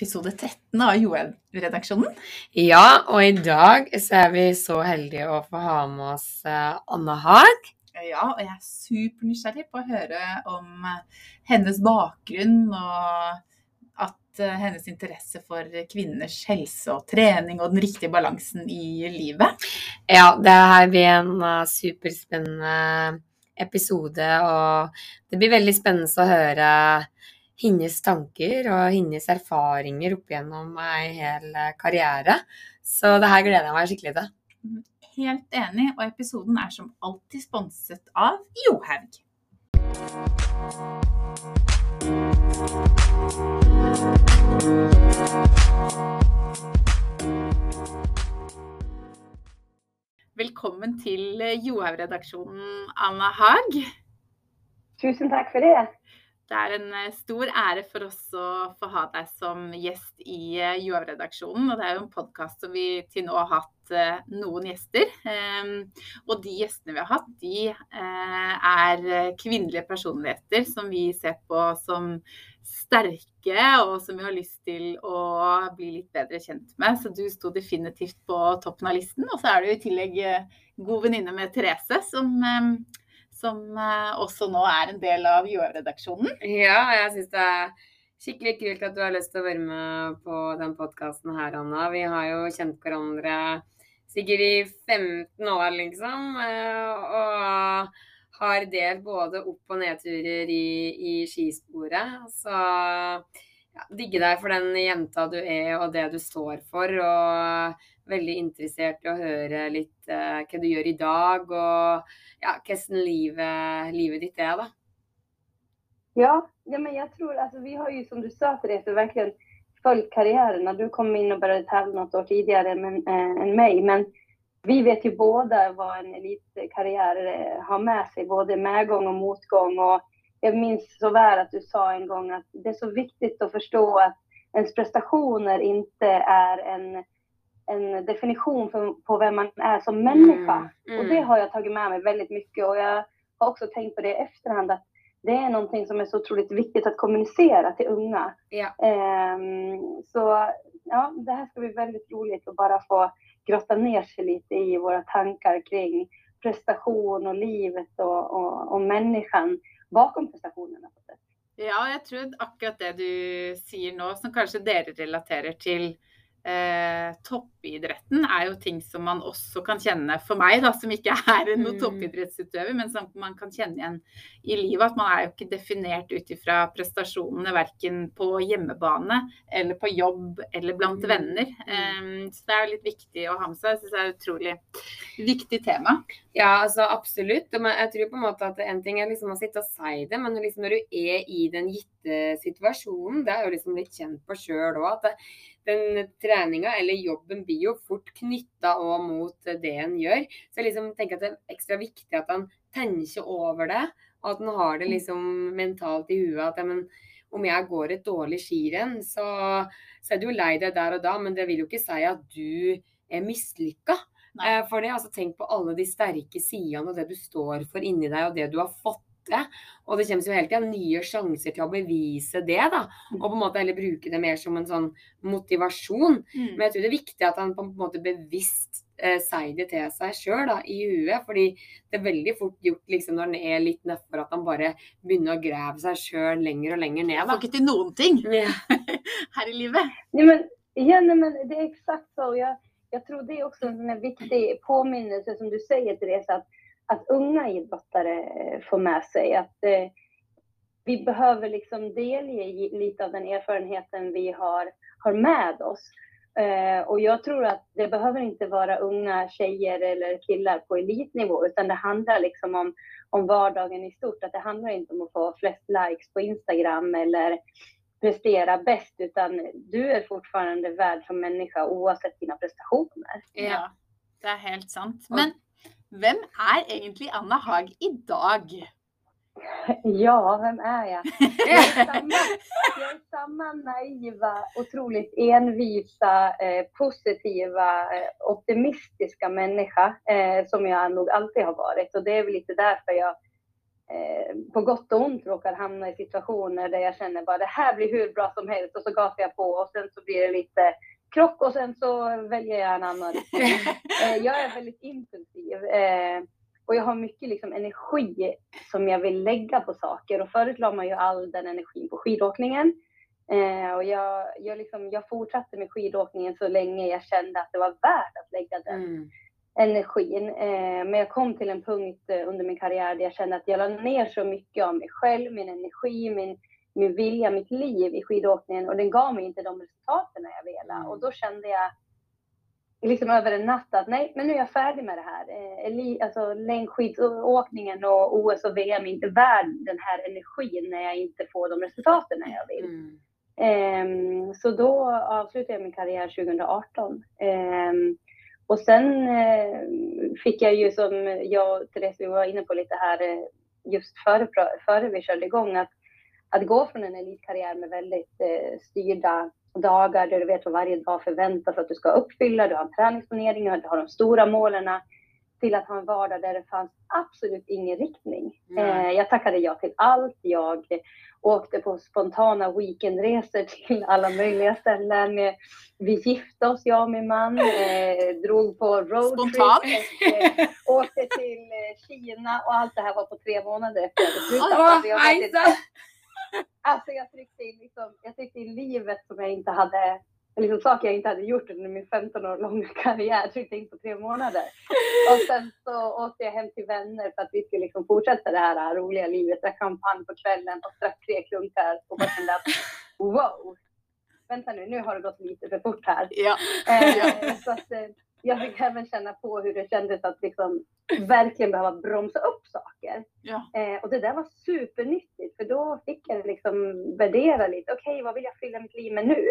episode 13 av Johaug-redaksjonen. Ja, og i dag så er vi så heldige å få ha med oss eh, Anna Haag. Ja, og jeg er supernysgjerrig på å høre om eh, hennes bakgrunn og at eh, hennes interesse for kvinners helse og trening og den riktige balansen i livet. Ja, det her blir en superspennende episode, og det blir veldig spennende å høre hennes tanker og hennes erfaringer opp gjennom ei hel eh, karriere. Så det her gleder jeg meg skikkelig til. Helt enig, og episoden er som alltid sponset av Johaug. Velkommen til Johaug-redaksjonen, Anna Haag. Tusen takk for det. Det er en eh, stor ære for oss å få ha deg som gjest i eh, Joav-redaksjonen. Og det er jo en podkast som vi til nå har hatt eh, noen gjester. Ehm, og de gjestene vi har hatt, de er kvinnelige personligheter som vi ser på som sterke, og som vi har lyst til å bli litt bedre kjent med. Så du sto definitivt på toppen av listen. Og så er du i tillegg god venninne med Therese, som ehm, som eh, også nå er en del av JØ-redaksjonen. Ja, jeg syns det er skikkelig kult at du har lyst til å være med på den podkasten her, Anna. Vi har jo kjent hverandre sikkert i 15 år, liksom. Eh, og har delt både opp- og nedturer i, i skisporet. Så ja, digge deg for den jenta du er og det du står for. Og veldig interessert i å høre litt uh, hva du gjør i dag, og ja, hvordan livet, livet ditt er, da. Ja, ja, men jag tror, alltså, vi har ju som du sa Therese, verkligen följt karriären. Du kom in och började tävla något år tidigare men, eh, än mig. Men vi vet ju båda vad en elitkarriär har med sig, både medgång och motgång. Och jag minns så väl att du sa en gång att det är så viktigt att förstå att ens prestationer inte är en en definition för, på vem man är som människa. Mm, mm. Och det har jag tagit med mig väldigt mycket och jag har också tänkt på det i efterhand att det är någonting som är så otroligt viktigt att kommunicera till unga. Ja. Um, så ja, det här ska bli väldigt roligt att bara få grotta ner sig lite i våra tankar kring prestation och livet och, och, och människan bakom prestationerna. Ja, jag tror akkurat det du säger nu som kanske dere relaterar till eh, toppidretten er jo ting som man også kan kjenne, for meg da, som ikke er noen mm. toppidrettsutøver, men som man kan kjenne igjen i livet. At man er jo ikke definert ut ifra prestasjonene verken på hjemmebane eller på jobb eller blant mm. venner. Um, så det er jo litt viktig å ha med seg. Jeg synes det er et utrolig viktig tema. Ja, altså absolutt. Jeg tror på en måte at en ting er liksom å sitte og si det, men liksom når du er i den gitte situasjonen, det er jo liksom litt kjent på sjøl òg, at den treninga eller jobben blir jo fort knytta òg mot det en gjør. Så jeg liksom tenker at det er ekstra viktig at han tenker over det, og at han har det liksom mentalt i huet at men, om jeg går et dårlig skirenn, så, så, er du lei deg der og da, men det vil jo ikke si at du er mislykka. Eh, for det, altså Tenk på alle de sterke sidene og det du står for inni deg, og det du har fått til. Og det kommer jo hele tida nye sjanser til å bevise det, da. Og på en måte heller bruke det mer som en sånn motivasjon. Mm. Men jeg tror det er viktig at han på en måte bevisst eh, sier det til seg sjøl i huet. Fordi det er veldig fort gjort liksom, når han er litt nedfor, at han bare begynner å grave seg sjøl lenger og lenger ned. Da. Får ikke til noen ting ja. her i livet. Ja, men, ja, men det är exakt så. Jag, jag tror det är också en viktig påminnelse som du säger Therese, att att unga idrottare eh, får med sig att eh, vi behöver liksom delge lite av den erfarenheten vi har, har med oss. Eh, och jag tror att det behöver inte vara unga tjejer eller killar på elitnivå, utan det handlar liksom om, om vardagen i stort. Att det handlar inte om att få flest likes på Instagram eller prestera bäst, utan du är fortfarande värd som människa oavsett dina prestationer. Ja, det är helt sant. Men Hvem er egentlig Anna Haag i dag? Ja, vem är jag? Jag är samma, jag är samma naiva, otroligt envisa, eh, positiva, eh, optimistiska människa eh, som jag nog alltid har varit. Och det är väl lite därför jag eh, på gott och ont råkar hamna i situationer där jag känner bara det här blir hur bra som helst och så gasar jag på och sen så blir det lite krock och sen så väljer jag en annan. eh, jag är väldigt impulsiv eh, och jag har mycket liksom energi som jag vill lägga på saker och förut la man ju all den energin på skidåkningen. Eh, och jag, jag, liksom, jag fortsatte med skidåkningen så länge jag kände att det var värt att lägga den Mm. energin. Men jag kom till en punkt under min karriär där jag kände att jag la ner så mycket av mig själv, min energi, min, min vilja, mitt liv i skidåkningen och den gav mig inte de resultaten jag ville. Mm. Och då kände jag liksom över en natt att nej, men nu är jag färdig med det här. Eh, alltså längdskidåkningen och OS och VM är inte värd den här energin när jag inte får de resultaten jag vill. Mm. Ehm, så då avslutade jag min karriär 2018. Ehm, och sen eh, fick jag ju som jag och Therese vi var inne på lite här eh, just före, före vi körde igång att, att gå från en elitkarriär med väldigt eh, styrda dagar där du vet vad varje dag förväntas att du ska uppfylla, du har en träningsplanering, du har de stora målen till att ha en vardag där det fanns absolut ingen riktning. Eh, jag tackade ja till allt. Jag åkte på spontana weekendresor till alla möjliga ställen. Vi gifte oss, jag och min man, eh, drog på roadtrip eh, åkte till eh, Kina och allt det här var på tre månader efter jag hade slutat. Alltså, jag! Alltså jag tryckte in, liksom, jag tryckte in livet som jag inte hade, liksom saker jag inte hade gjort under min 15 år långa karriär, tryckte in på tre månader. Och sen så åkte jag hem till vänner för att vi skulle liksom fortsätta det här roliga livet, drack champagne på kvällen och drack tre klunkar och bara kände att wow, vänta nu, nu har det gått lite för fort här. Ja. Eh, så att, eh, jag fick även känna på hur det kändes att liksom verkligen behöva bromsa upp saker. Ja. Eh, och det där var supernyttigt för då fick jag liksom värdera lite. Okej, vad vill jag fylla mitt liv med nu?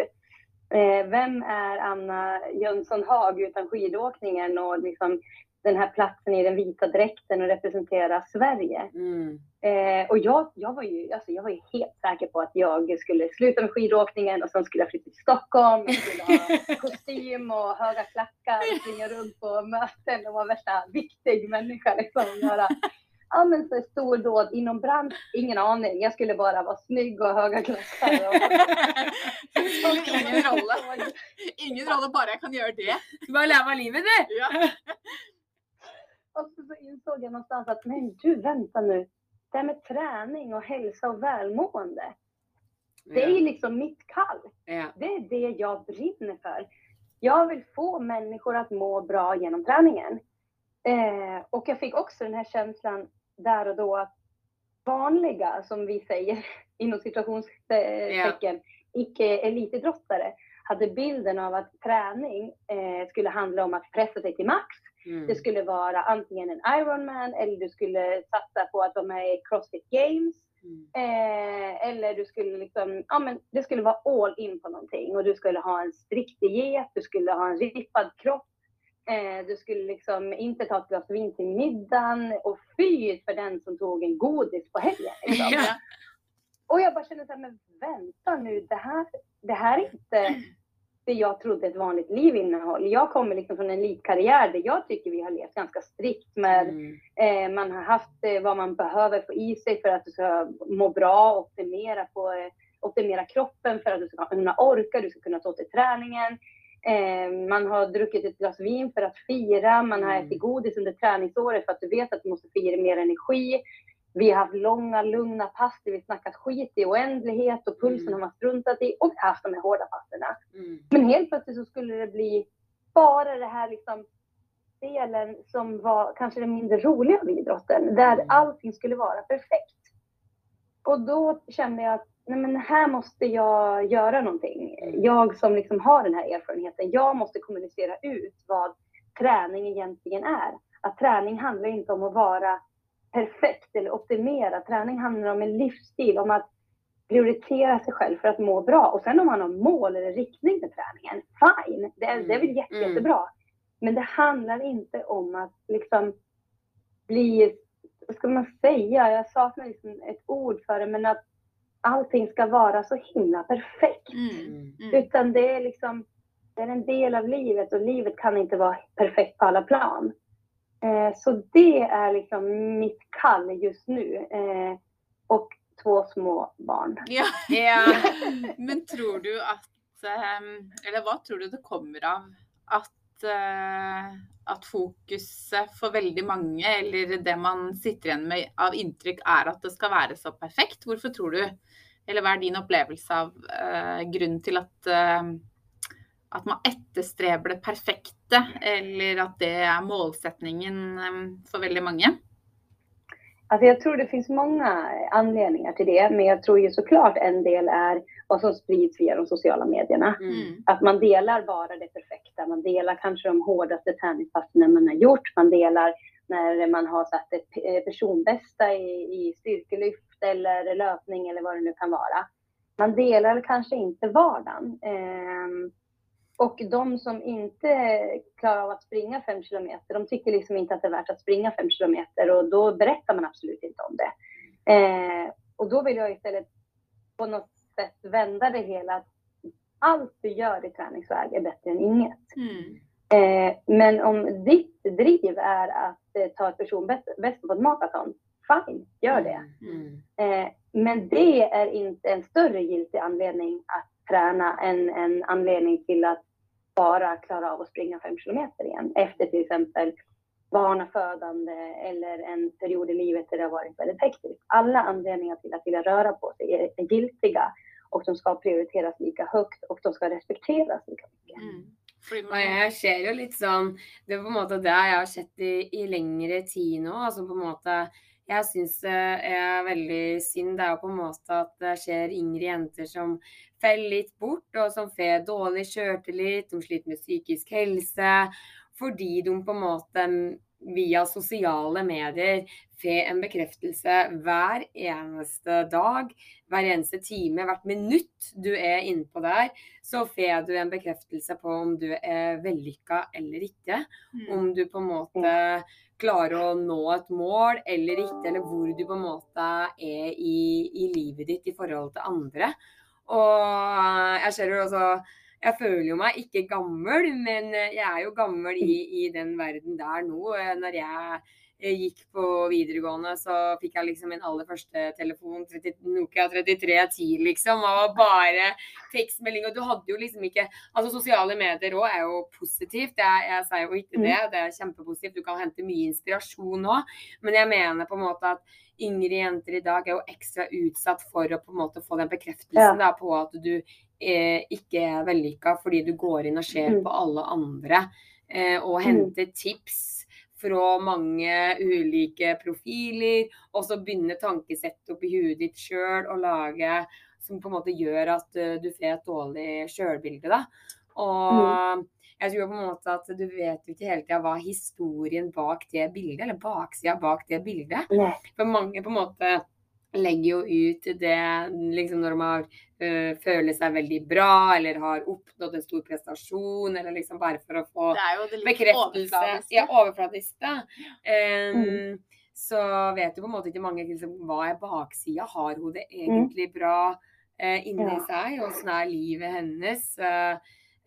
Eh, vem är Anna Jönsson Hag utan skidåkningen och liksom den här platsen i den vita dräkten och representera Sverige? Mm. Eh, och jag, jag, var ju, alltså jag var ju helt säker på att jag skulle sluta med skidåkningen och sen skulle jag flytta till Stockholm. Jag skulle ha kostym och höga klackar, springa runt på möten och vara värsta viktig människa. Liksom, göra ja, men så stordåd inom bransch, ingen aning. Jag skulle bara vara snygg och ha höga klackar. Och, ingen roll. Ingen roll, bara jag kan göra det. Skal bare leve livet, du! Ja. Och så, så insåg jag någonstans att men du, vänta nu. Det här med träning och hälsa och välmående. Det är ju liksom mitt kall. Det är det jag brinner för. Jag vill få människor att må bra genom träningen. Eh, och jag fick också den här känslan där och då att vanliga, som vi säger inom situationstecken, icke-elitidrottare hade bilden av att träning eh, skulle handla om att pressa sig till max. Mm. Det skulle vara antingen en Ironman eller du skulle satsa på att vara med i Crossfit Games. Mm. Eh, eller du skulle liksom, ja men det skulle vara all in på någonting och du skulle ha en strikt diet, du skulle ha en rippad kropp. Eh, du skulle liksom inte ta ett glas vin till middagen och fy för den som tog en godis på helgen. Liksom. Ja. Och jag bara kände så här, men vänta nu, det här, det här är inte det jag trodde ett vanligt liv innehåller. Jag kommer liksom från en elitkarriär där jag tycker vi har levt ganska strikt med Mm. Eh, man har haft eh, vad man behöver få i sig för att du ska må bra, optimera, på, eh, optimera kroppen för att du ska kunna orka, du ska kunna ta till träningen. Eh, man har druckit ett glas vin för att fira, man har Mm. ätit godis under träningsåret för att du vet att du måste få i dig mer energi. Vi har haft långa, lugna pass där vi snackat skit i oändlighet och pulsen Mm. har man struntat i och vi har haft de här hårda passen. Mm. Men helt plötsligt så skulle det bli bara det här liksom delen som var kanske den mindre roliga av idrotten, där Mm. allting skulle vara perfekt. Och då kände jag att nej men här måste jag göra någonting. Mm. Jag som liksom har den här erfarenheten, jag måste kommunicera ut vad träning egentligen är. Att träning handlar inte om att vara perfekt eller optimera. Träning handlar om en livsstil, om att prioritera sig själv för att må bra. Och sen om man har mål eller riktning med träningen, fine, det är, det är väl jätte, Mm. jättebra. Men det handlar inte om att liksom bli, vad ska man säga, jag saknar liksom ett ord för det, men att allting ska vara så himla perfekt. Mm. Mm. Mm. Utan det är liksom, det är en del av livet och livet kan inte vara perfekt på alla plan. Eh, så det är liksom mitt kall just nu. Eh, och två små barn. Ja. Ja. Men tror du att ehm, Eller vad tror du det kommer av at, eh, at fokuset for veldig mange, eller det man sitter igjen med av inntrykk, er at det skal være så perfekt? Hvorfor tror du Eller hva er din opplevelse av eh, grunnen til at eh, at man etterstreber det perfekte, eller at det är målsättningen eh, för väldigt många? Alltså jag tror det finns många anledningar till det, men jag tror ju såklart en del är vad som sprids via de sociala medierna. Mm. Att man delar bara det perfekta, man delar kanske de hårdaste träningspassen man har gjort, man delar när man har satt ett eh, personbästa i, i styrkelyft eller löpning eller vad det nu kan vara. Man delar kanske inte vardagen. Ehm, och de som inte klarar av att springa fem kilometer, de tycker liksom inte att det är värt att springa fem kilometer och då berättar man absolut inte om det. Eh, och då vill jag istället på något sätt vända det hela. att Allt du gör i träningsväg är bättre än inget. Mm. Eh, men om ditt driv är att eh, ta ett personbästa på ett maraton, fine, gör det. Mm. Eh, men det är inte en större giltig anledning att träna än en anledning till att bara klara av att springa fem kilometer igen efter till exempel barnafödande eller en period i livet där det har varit väldigt hektiskt. Alla anledningar till att vilja röra på sig är, giltiga och de ska prioriteras lika högt och de ska respekteras lika mycket. Mm. Fordi Og man, jeg ser jo litt sånn Det er på en måte det jeg har sett i, i lengre tid nå. altså på en måte Jeg syns det eh, er veldig synd det er jo på en måte at det skjer yngre jenter som faller litt bort, og som får dårlig sjøltillit, de sliter med psykisk helse. Fordi de på en måte via sosiale medier får en bekreftelse hver eneste dag, hver eneste time, hvert minutt du er innpå der, så får du en bekreftelse på om du er vellykka eller ikke. mm. Om du på en måte klarer å nå et mål eller ikke, eller hvor du på en måte er i, i livet ditt i forhold til andre. Og jeg ser jo også jeg føler jo meg ikke gammel, men jeg er jo gammel i, i den verden der nå. Når jeg eh, gikk på videregående, så fikk jeg liksom min aller første telefon, 30, Nokia 3310, liksom. Og bare tekstmelding. Og du hadde jo liksom ikke Altså, sosiale medier òg er jo positivt. Jeg, jeg sier jo ikke det. Det er kjempepositivt. Du kan hente mye inspirasjon òg. Men jeg mener på en måte at yngre jenter i dag er jo ekstra utsatt for å på en måte få den bekreftelsen da, på at du eh, ikke er vellykka fordi du går inn og ser Mm. på alle andre eh, og Mm. henter tips fra mange ulike profiler, og så begynner tankesettet oppi huet ditt sjøl å lage som på en måte gjør at eh, du får et dårlig sjølbilde. da. Og jeg tror på en måte at du vet jo ikke hele tida hva historien bak det bildet, eller baksida bak det bildet. For mange på en måte legger jo ut det liksom når har øh, føler seg veldig bra, eller har oppnådd en stor prestasjon, eller liksom bare for å få det er jo det bekreftelse. Ja, overfladisk, da. Um, Mm. Så vet jo på en måte ikke mange liksom, hva er baksida. Har hun det egentlig bra eh, inni Mm. Ja. seg? Åssen er livet hennes? Eh,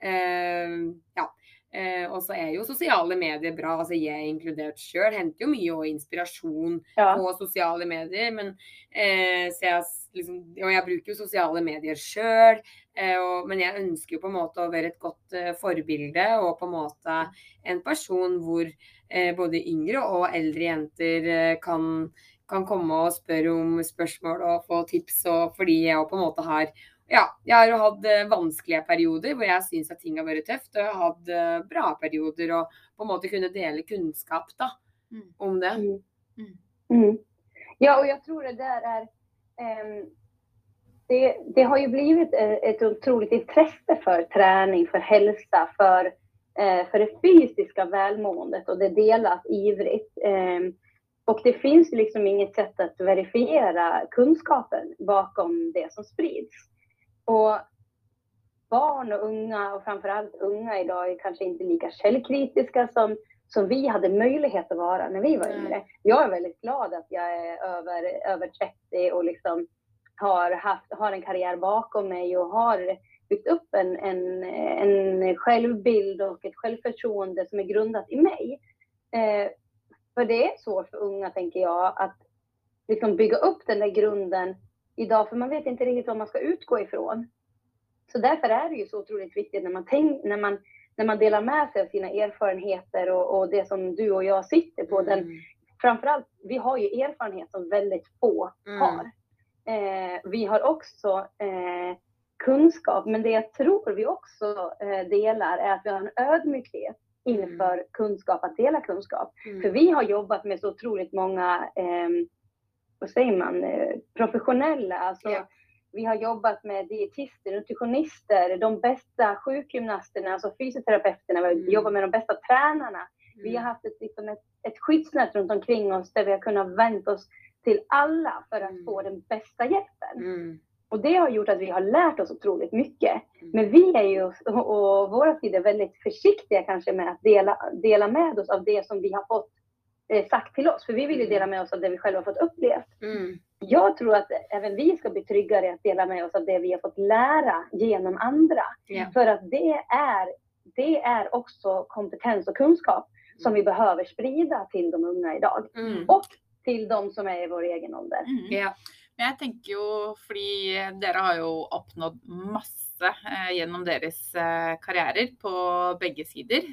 eh, ja. Eh, og så er jo sosiale medier bra. altså Jeg er inkludert sjøl. Henter jo mye og inspirasjon Ja. på sosiale medier. Men, eh, så jeg, liksom, og jeg bruker jo sosiale medier sjøl. Eh, men jeg ønsker jo på en måte å være et godt eh, forbilde og på en måte en person hvor eh, både yngre og eldre jenter eh, kan, kan komme og spørre om spørsmål og få tips. Og fordi jeg på en måte har ja, jeg har jo hatt eh, vanskelige perioder hvor jeg syns at ting har vært tøft. Og jeg har hatt eh, bra perioder og på en måte kunne dele kunnskap da, Mm. om det. Mm. Mm. Ja, och jag tror det där är... ehm, det, det har ju blivit eh, ett otroligt intresse för träning, för hälsa, för, eh, för det fysiska välmåendet och det delas ivrigt. Ehm, och det finns liksom inget sätt att verifiera kunskapen bakom det som sprids. Och barn och unga och framförallt unga idag är kanske inte lika källkritiska som, som vi hade möjlighet att vara när vi var yngre. Jag är väldigt glad att jag är över, över 30 och liksom har, haft, har en karriär bakom mig och har byggt upp en, en, en självbild och ett självförtroende som är grundat i mig. Eh, För det är svårt för unga, tänker jag, att liksom bygga upp den där grunden idag, för man vet inte riktigt vad man ska utgå ifrån. Så därför är det ju så otroligt viktigt när man, tänk, när man, när man delar med sig av sina erfarenheter och, och det som du och jag sitter på. Den, Mm. framförallt, vi har ju erfarenhet som väldigt få Mm. har. Eh, vi har också eh, kunskap, men det jag tror vi också eh, delar är att vi har en ödmjukhet inför kunskap, att dela kunskap. Mm. För vi har jobbat med så otroligt många, eh, vad säger man, eh, professionella. Alltså, Ja. Vi har jobbat med dietister, nutritionister, de bästa sjukgymnasterna, alltså fysioterapeuterna. Vi har Mm. jobbat med de bästa tränarna. Vi Mm. har haft ett, liksom ett, ett skyddsnät runt omkring oss där vi har kunnat vända oss till alla för att Mm. få den bästa hjälpen. Mm. Och det har gjort att vi har lärt oss otroligt mycket. Mm. Men vi är ju, och, och våra sidor, väldigt försiktiga kanske med att dela, dela med oss av det som vi har fått eh, sagt till oss. För vi vill ju Mm. dela med oss av det vi själva har fått upplevt. Mm. Jag tror att även vi ska bli tryggare att dela med oss av det vi har fått lära genom andra. Ja. För att det är, det är också kompetens och kunskap som vi behöver sprida till de unga idag. Mm. Och till de som är i vår egen ålder. Mm. Ja. Men jeg tenker jo, fordi dere har jo oppnådd masse eh, gjennom deres eh, karrierer på begge sider.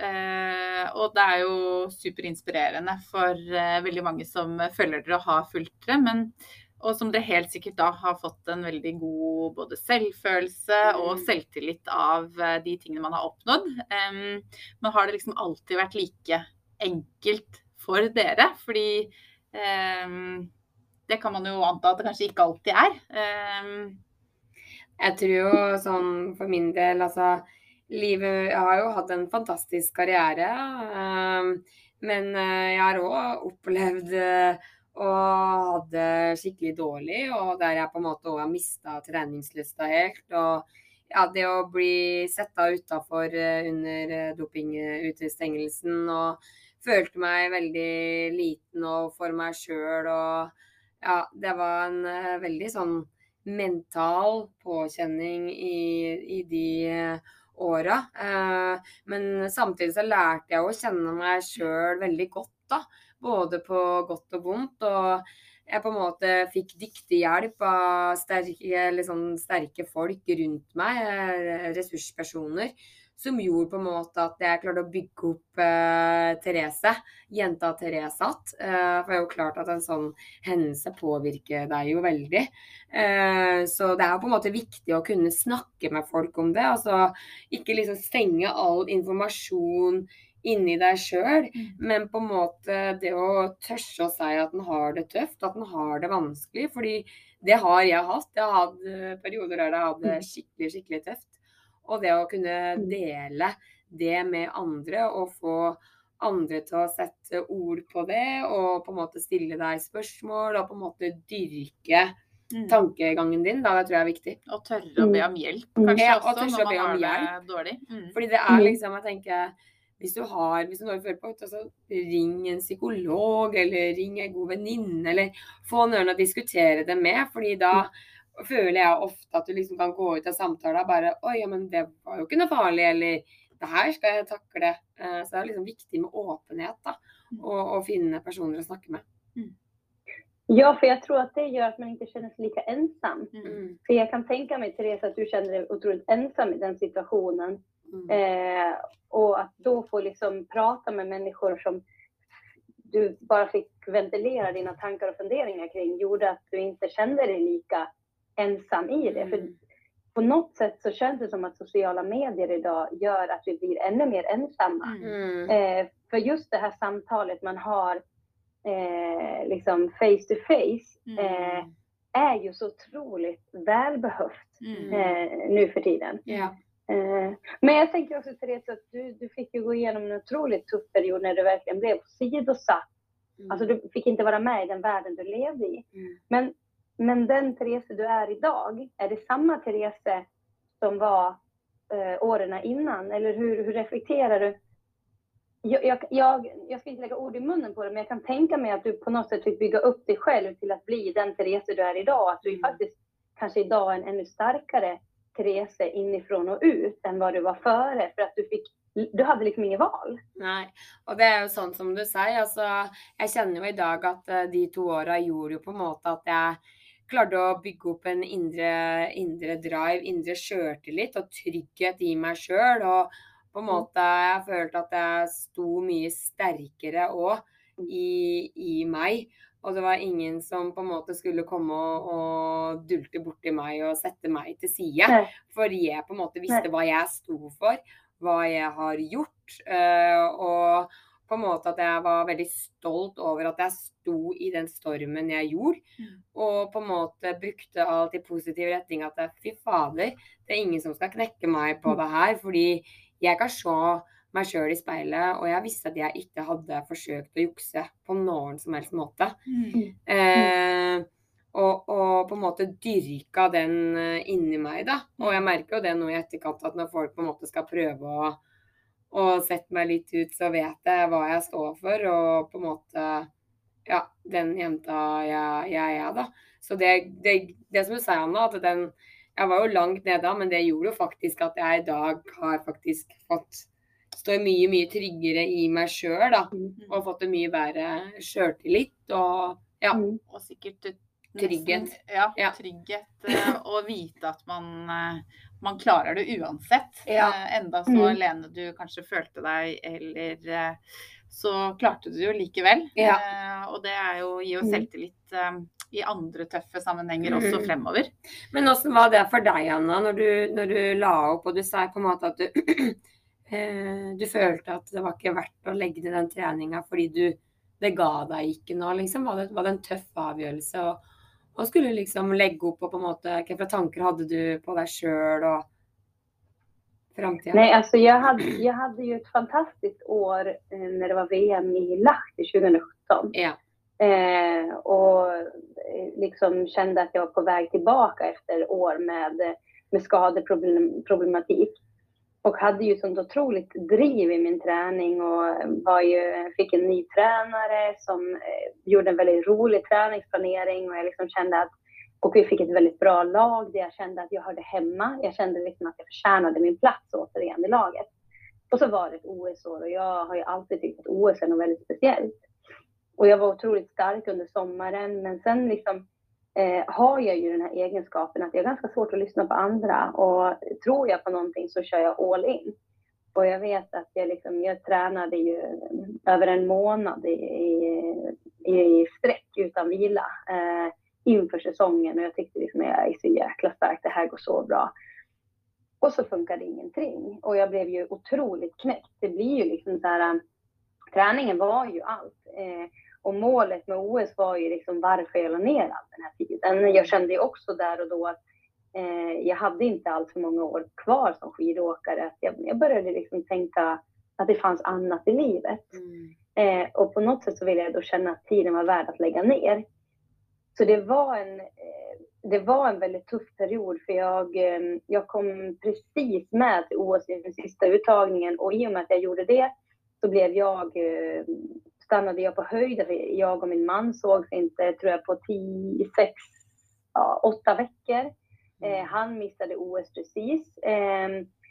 Eh, og det er jo superinspirerende for eh, veldig mange som følger dere og har fulgt dere. Men, og som dere helt sikkert da har fått en veldig god både selvfølelse og Mm. selvtillit av eh, de tingene man har oppnådd. Men har det liksom alltid vært like enkelt for dere? Fordi det kan man jo anta at det kanskje ikke alltid er. Ehm, Jeg tror jo sånn for min del, altså Livet Jeg har jo hatt en fantastisk karriere. Ehm, men eh, jeg har òg opplevd eh, å ha det skikkelig dårlig, og der jeg på en måte òg har mista treningslysta helt. Og ja, det å bli setta utafor eh, under eh, dopingutestengelsen og følte meg veldig liten og for meg sjøl og ja, det var en veldig sånn mental påkjenning i, i de åra. Eh, men samtidig så lærte jeg å kjenne meg sjøl veldig godt, da. Både på godt og vondt. Og jeg på en måte fikk dyktig hjelp av sterke, liksom, sterke folk rundt meg, eh, ressurspersoner, som gjorde på en måte at jeg klarte å bygge opp eh, Therese, jenta Therese igjen. Eh, for det er jo klart at en sånn hendelse påvirker deg jo veldig. Eh, så det er jo på en måte viktig å kunne snakke med folk om det. Altså ikke liksom stenge all informasjon inni deg sjøl, men på en måte det å tørre å si at en har det tøft, at en har det vanskelig. Fordi det har jeg hatt. Jeg har hatt eh, perioder der jeg hadde det skikkelig, skikkelig tøft. Og det å kunne dele det med andre og få andre til å sette ord på det, og på en måte stille deg spørsmål og på en måte dyrke mm. tankegangen din, da, det tror jeg er viktig. Og tørre å be om hjelp, Mm. kanskje Ja, og også, når man har det hjelp. dårlig. Mm. Fordi det er Mm. liksom, jeg tenker hvis du har, hvis du nå føler på det, så ring en psykolog, eller ring en god venninne, eller få noen å diskutere det med. fordi da føler jeg ofte at du liksom kan gå ut av samtalen og bare Oi, ja, men det var jo ikke noe farlig, eller det her skal jeg takle. Eh, Så det er liksom viktig med åpenhet, da. Og, og finne personer å snakke med. Ja, för jag tror att det gör att man inte känner sig lika ensam. Mm. För jag kan tänka mig, Therese, att du kände dig otroligt ensam i den situationen. Mm. Eh, och att då få liksom prata med människor som du bara fick ventilera dina tankar och funderingar kring gjorde att du inte kände dig lika ensam i det. För Mm. på något sätt så känns det som att sociala medier idag gör att vi blir ännu mer ensamma. Mm. Mm. Eh, för just det här samtalet man har eh, liksom face to face eh, Mm. är ju så otroligt välbehövt Mm. eh, nu för tiden. Eh, men jag tänker också Therese att du, du fick ju gå igenom en otroligt tuff period när du verkligen blev sidosatt. Mm. Alltså du fick inte vara med i den världen du levde i. Mm. Men, men den Therese du är idag, är det samma Therese som var eh, åren innan? Eller hur, hur reflekterar du? Jag, jag, jag, jag ska inte lägga ord i munnen på det, men jag kan tänka mig att du på något sätt fick bygga upp dig själv till att bli den Therese du är idag. Att du Mm. faktiskt kanske idag är en ännu starkare Therese inifrån och ut än vad du var före. För att du fick du hade liksom inget val. Nej, och det är ju sånt som du säger. Alltså, jag känner ju idag att eh, de två åren gjorde ju på något att jag klarte å bygge opp en indre, indre drive, indre sjøltillit og trygghet i meg sjøl. Og på en måte jeg følte at jeg sto mye sterkere òg i, i meg. Og det var ingen som på en måte skulle komme og, og dulte borti meg og sette meg til side. Fordi jeg på en måte visste hva jeg sto for, hva jeg har gjort. eh, og på en måte at jeg var veldig stolt over at jeg sto i den stormen jeg gjorde. Mm. Og på en måte brukte alt i positiv retning. At jeg, fy fader, det er ingen som skal knekke meg på det her. Fordi jeg kan se meg sjøl i speilet, og jeg visste at jeg ikke hadde forsøkt å jukse på noen som helst måte. Mm. Eh, og, og på en måte dyrka den eh, inni meg, da. Og jeg merker jo det nå i etterkant, at når folk på en måte skal prøve å, å sette meg litt ut, så vet jeg hva jeg står for, og på en måte Ja, den jenta jeg, jeg er, da. Så det, det, det som du sier, Anna, at den Jeg var jo langt nede da, men det gjorde jo faktisk at jeg i dag har faktisk fått Står mye, mye tryggere i meg sjøl, da. Og fått en mye bedre sjøltillit. Og ja. Mm. Og sikkert et- Trygghet. nesten- Ja, Ja. trygghet. eh, Og vite at man, eh, man klarer det uansett. Ja. Eh, Enda så Mm. alene du kanskje følte deg, eller eh, så klarte du det jo likevel. Ja. Eh, Og det er jo, gir jo Mm. selvtillit eh, i andre tøffe sammenhenger også Mm. fremover. Men hvordan var det for deg, Anna, når du, når du la opp og du sa på en måte at du, du følte at det var ikke verdt å legge ned den treninga fordi du, det ga deg ikke noe? Liksom. Var, det, var det en tøff avgjørelse å, å skulle liksom legge opp og på en måte slags tanker hadde du på deg sjøl og framtida? Nej, alltså jag hade, jag hade ju ett fantastiskt år eh, när det var VM i Lahti 2017. Ja. Eh, och eh, liksom kände att jag var på väg tillbaka efter år med, med skadeproblematik. Och hade ju sånt otroligt driv i min träning och var ju, fick en ny tränare som eh, gjorde en väldigt rolig träningsplanering och jag liksom kände att och vi fick ett väldigt bra lag där jag kände att jag hörde hemma. Jag kände liksom att jag förtjänade min plats återigen i laget. Och så var det ett OS-år och jag har ju alltid tyckt att OS är något väldigt speciellt. Och jag var otroligt stark under sommaren men sen liksom eh, har jag ju den här egenskapen att jag är ganska svårt att lyssna på andra och tror jag på någonting så kör jag all in. Och jag vet att jag, liksom, jag tränade ju över en månad i, i, i sträck utan vila eh, inför säsongen och jag tyckte liksom jag är så jäkla stark, det här går så bra. Och så funkade ingenting och jag blev ju otroligt knäckt. Det blir ju liksom så här, eh, träningen var ju allt. Eh, och målet med OS var ju liksom varför jag la ner all den här tiden. Jag kände ju också där och då att eh, jag hade inte allt för många år kvar som skidåkare. Att jag, jag började liksom tänka att det fanns annat i livet. Mm. Eh, och på något sätt så ville jag då känna att tiden var värd att lägga ner. Så det var en, eh, det var en väldigt tuff period för jag, eh, jag kom precis med till OS i den sista uttagningen och i och med att jag gjorde det så blev jag, eh, stannade jag på höjden. Jag och min man sågs inte, tror jag, på 10, 6, ja, 8 veckor. Eh, han missade OS precis. Eh,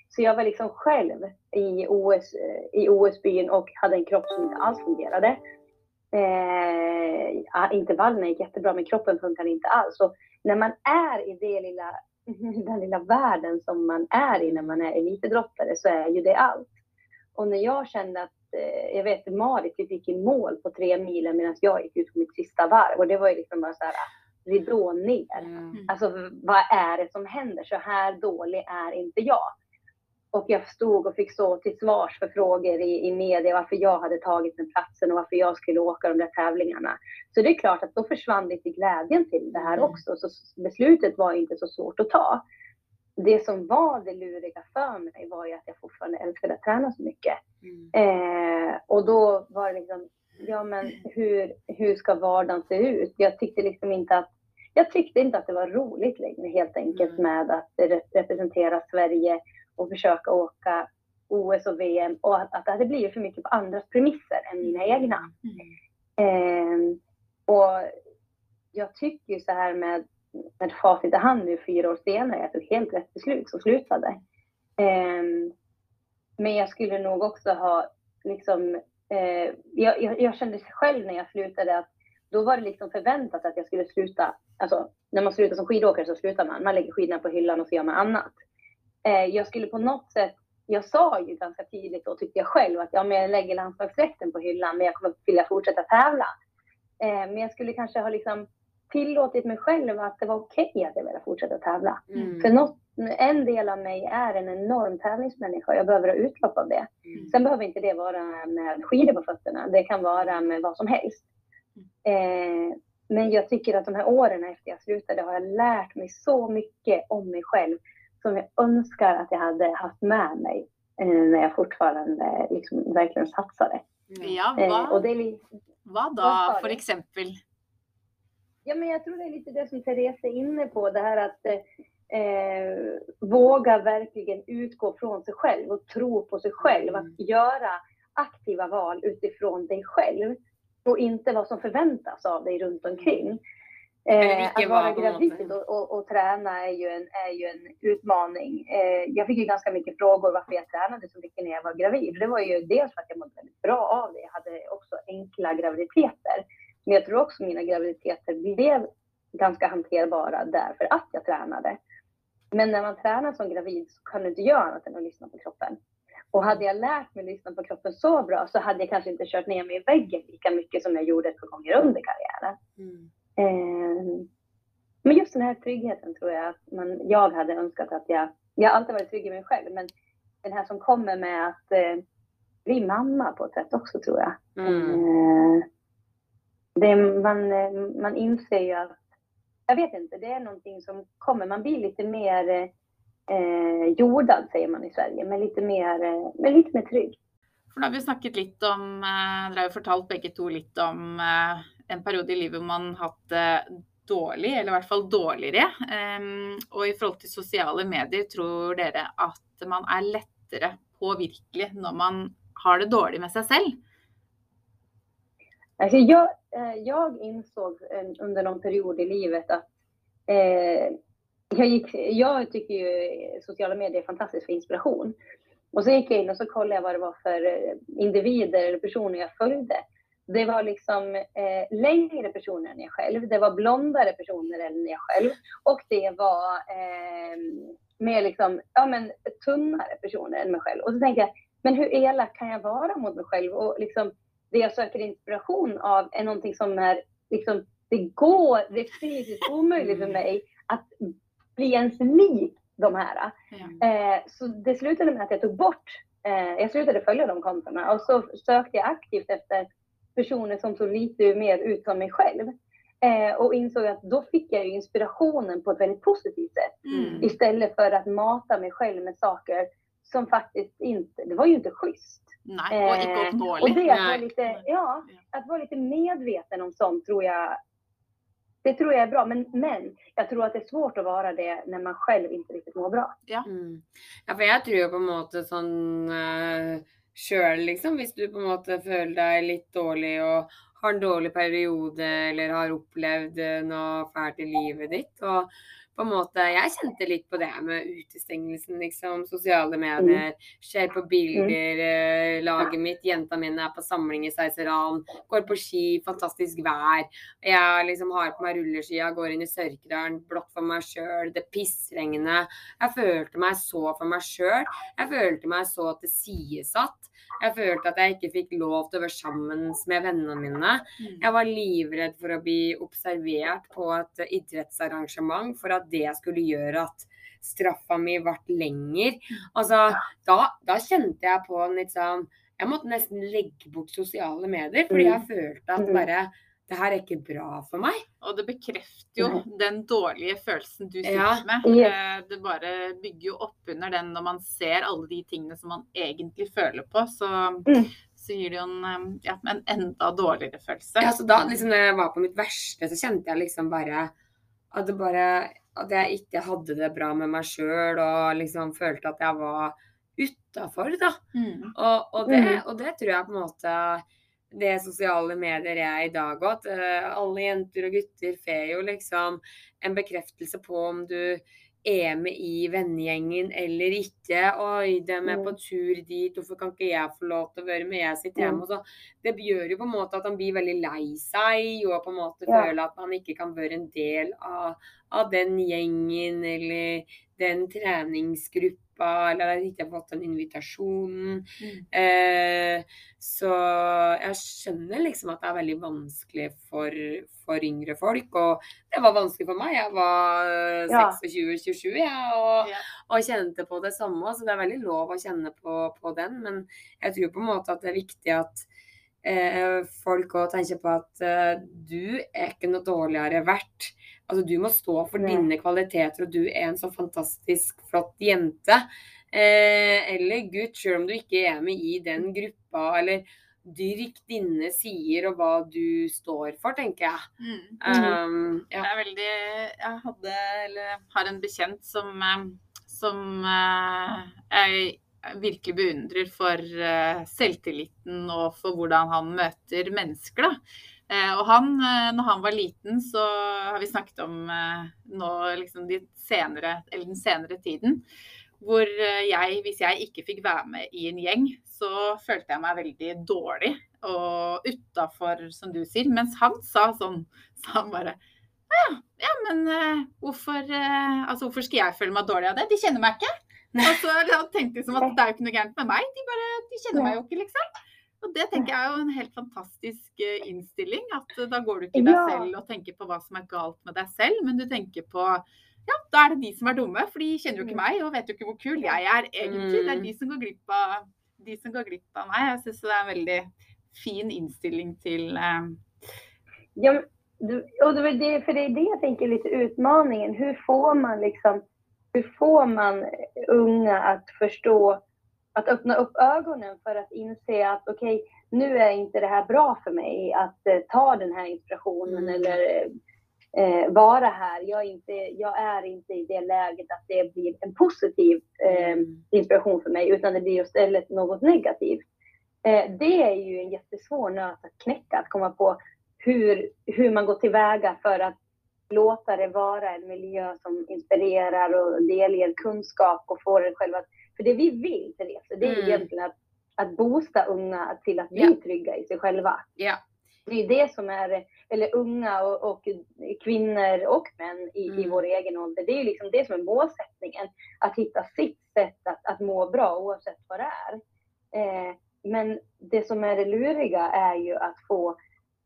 så jag var liksom själv i, OS, eh, i OS-byn och hade en kropp som inte alls fungerade. Eh, intervallerna gick jättebra men kroppen funkade inte alls. Och när man är i det lilla, den lilla världen som man är i när man är elitidrottare så är ju det allt. Och när jag kände att, jag vet Marit typ gick i mål på tre milen medan jag gick ut på mitt sista varv och det var ju liksom bara så här ridån ner. Mm. Alltså vad är det som händer? Så här dålig är inte jag. Och jag stod och fick stå till svars för frågor i, i media varför jag hade tagit den platsen och varför jag skulle åka de där tävlingarna. Så det är klart att då försvann lite glädjen till det här Mm. också. Så beslutet var inte så svårt att ta. Det som var det luriga för mig var ju att jag fortfarande älskade att träna så mycket. Mm. Eh, och då var det liksom, ja men hur, hur ska vardagen se ut? Jag tyckte liksom inte att, jag tyckte inte att det var roligt längre helt enkelt Mm. med att re- representera Sverige och försöka åka OS och VM och att, att det hade blivit för mycket på andras premisser än mina egna. Eh, och jag tycker ju så här med, med facit i hand nu fyra år senare, jag tog helt rätt beslut som slutade. Eh, Men jag skulle nog också ha liksom, eh, jag, jag, jag kände själv när jag slutade att då var det liksom förväntat att jag skulle sluta. Alltså när man slutar som skidåkare så slutar man. Man lägger skidorna på hyllan och så gör man annat. Eh, jag skulle på något sätt, jag sa ju ganska tidigt då tyckte jag själv att ja, men jag lägger landslagsdräkten på hyllan men jag kommer vilja fortsätta tävla. Eh, men jag skulle kanske ha liksom tillåtit mig själv att det var okej okay att jag ville fortsätta tävla. Mm. För något, en del av mig är en enorm tävlingsmänniska jag behöver ha utlopp av det. Mm. Sen behöver inte det vara med skidor på fötterna. Det kan vara med vad som helst. Eh, men jag tycker att de här åren efter jag slutade har jag lärt mig så mycket om mig själv som jag önskar att jag hade haft med mig eh, när jag fortfarande liksom verkligen satsade. Ja, vad, eh, och det är, vad då vad för exempel? Ja, men jag tror det är lite det som Therese är inne på, det här att eh, våga verkligen utgå från sig själv och tro på sig själv. Mm. Att göra aktiva val utifrån dig själv och inte vad som förväntas av dig runt omkring. Eh, att vara gravid och, och, och, träna är ju en, är ju en utmaning. Eh, jag fick ju ganska mycket frågor varför jag tränade så mycket när jag var gravid. Det var ju dels för att jag mådde väldigt bra av det. Jag hade också enkla graviditeter. Men jag tror också mina graviditeter blev ganska hanterbara därför att jag tränade. Men när man tränar som gravid så kan du inte göra annat än att lyssna på kroppen. Och hade jag lärt mig att lyssna på kroppen så bra så hade jag kanske inte kört ner mig i väggen lika mycket som jag gjorde ett par gånger under karriären. Mm. Eh, men just den här tryggheten tror jag att man, jag hade önskat att jag... Jag har alltid varit trygg i mig själv, men den här som kommer med att eh, bli mamma på ett sätt också tror jag. Mm. Eh, det, man, eh, man inser ju att... Jag vet inte, det är någonting som kommer. Man blir lite mer eh, jordad, säger man i Sverige, men lite mer, eh, men lite mer trygg. For nå har vi snakket litt om eh, Dere har jo fortalt begge to litt om eh, en period i livet hvor man har hatt det eh, dårlig, eller i hvert fall dårligere. Ehm, Og i forhold til sosiale medier, tror dere at man er lettere påvirkelig når man har det dårlig med seg selv? Alltså jag, eh, jag insåg eh, under någon period i livet att eh, jag, gick, jag tycker ju sociala medier är fantastiskt för inspiration. Och så gick jag in och så kollade jag vad det var för eh, individer eller personer jag följde. Det var liksom eh, längre personer än jag själv. Det var blondare personer än jag själv. Och det var eh, mer liksom, ja, men, tunnare personer än mig själv. Och så tänkte jag, men hur elak kan jag vara mot mig själv? Och liksom, det jag söker inspiration av är någonting som är, liksom, det går, det är fysiskt omöjligt för mig att bli ens lik de här. Mm. Eh, så det slutade med att jag tog bort, eh, jag slutade följa de kontona och så sökte jag aktivt efter personer som såg lite mer ut som mig själv. Eh, och insåg att då fick jag inspirationen på ett väldigt positivt sätt. Mm. Istället för att mata mig själv med saker som faktiskt inte, det var ju inte schysst. Nej, och inte eh, dåligt. Och det att vara, lite, ja, att vara lite medveten om sånt tror jag det tror jag är bra, men, men jag tror att det är svårt att vara det när man själv inte riktigt mår bra. Ja, mm. ja for jeg tror på en måte sånn uh, eh, sjøl, liksom, hvis du på en måte føler deg litt dårlig og har en dårlig periode eller har opplevd eh, noe fælt i livet ditt. og på en måte Jeg kjente litt på det med utestengelsen, liksom. Sosiale mm. medier. Ser på bilder. Eh, laget mitt, jenta mine er på samling i Seiseran. Går på ski, fantastisk vær. Jeg liksom har på meg rulleskia, går inn i Sørkedalen, blått for meg sjøl. Det pissregner. Jeg følte meg så for meg sjøl. Jeg følte meg så tilsidesatt. Jeg følte at jeg ikke fikk lov til å være sammen med vennene mine. Mm. Jeg var livredd for å bli observert på et idrettsarrangement for at det skulle gjøre at straffa mi ble lenger. Mm. Altså, da, da kjente jeg på en litt sånn Jeg måtte nesten legge bort sosiale medier, fordi jeg mm. følte at bare det her er ikke bra for meg. Og det bekrefter jo den dårlige følelsen du sitter ja. med. Eh, det bare bygger jo opp under den når man ser alle de tingene som man egentlig føler på. Så, mm. så gir det jo en, eh, ja, en, enda dårligere følelse. Ja, så da liksom når jeg var på mitt verste, så kjente jeg liksom bare at, det bare, at jeg ikke hadde det bra med meg sjøl, og liksom følte at jeg var utafor, da. Mm. Og, og, det, mm. og det tror jeg på en måte det sosiale medier er i dag òg. At uh, alle jenter og gutter får jo liksom en bekreftelse på om du er med i vennegjengen eller ikke. Oi, de er på tur dit, hvorfor kan ikke jeg få lov til å være med? Jeg sitter hjemme. Mm. Så, det gjør jo på en måte at han blir veldig lei seg, og på en måte Ja. føler at han ikke kan være en del av, av den gjengen eller den treningsgruppa, eller at han ikke har fått den invitasjonen. Mm. Eh, så jeg skjønner liksom at det er veldig vanskelig for, for yngre folk. Og det var vanskelig for meg. Jeg var Ja. 26-27 jeg, og, Ja. og kjente på det samme. Så det er veldig lov å kjenne på, på den. Men jeg tror på en måte at det er viktig at eh, folk òg tenker på at eh, du er ikke noe dårligere verdt. Altså Du må stå for Nei. dine kvaliteter, og du er en så fantastisk flott jente. Eh, eller gutt, selv om du ikke er med i den gruppa. Eller dyrk dine sider og hva du står for, tenker jeg. Mm. Um, ja. er veldig Jeg hadde, eller har en bekjent som, eh, som eh, jeg virkelig beundrer for eh, selvtilliten og for hvordan han møter mennesker. Da. Eh, og han, eh, når han var liten, så har vi snakket om eh, nå liksom de senere, eller den senere tiden, hvor eh, jeg, hvis jeg ikke fikk være med i en gjeng, så følte jeg meg veldig dårlig og utafor, som du sier. Mens han sa sånn, sa han bare ja, ja, men eh, hvorfor, eh, altså, hvorfor skal jeg føle meg dårlig av det? De kjenner meg ikke. Altså, han tenkte liksom at det er jo ikke noe gærent med meg, de, bare, de kjenner meg jo ikke, liksom. Og det tenker jeg er jo en helt fantastisk eh, innstilling. At eh, da går du ikke deg selv og tenker på hva som er galt med deg selv, men du tenker på ja, da er det de som er dumme, for de kjenner jo ikke Mm. meg og vet jo ikke hvor kul jeg er egentlig. Det er Mm. de som går glipp av, de som går glipp av meg. Jeg syns det er en veldig fin innstilling til eh, Ja, och det, för det är det jag tänker lite utmaningen. Hur får man liksom, hur får man unga att förstå, att öppna upp ögonen för att inse att okej, nu är inte det här bra för mig att eh, ta den här inspirationen Mm. eller eh, vara här. Jag är, inte, jag är inte i det läget att det blir en positiv eh, Mm. inspiration för mig, utan det blir istället något negativt. Eh, det är ju en jättesvår nöt att knäcka, att komma på hur, hur man går tillväga för att låta det vara en miljö som inspirerar och delger kunskap och får en själv att... För det vi vill, Therese, det är Mm. egentligen att, att boosta unga till att bli Ja. trygga i sig själva. Ja. Det är det som är, eller unga och, och kvinnor och män i, i Mm. vår egen ålder. Det är ju liksom det som är målsättningen. Att hitta sitt sätt att, att må bra oavsett vad det är. Eh, men det som är det luriga är ju att få,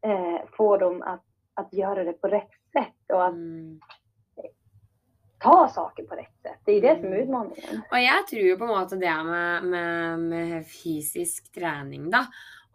eh, få dem att, att göra det på rätt sätt och att Mm. ta saker på rätt sätt. Det är det som är Mm. utmaningen. Og jeg tror jo på måte det med, med, med fysisk trening, da,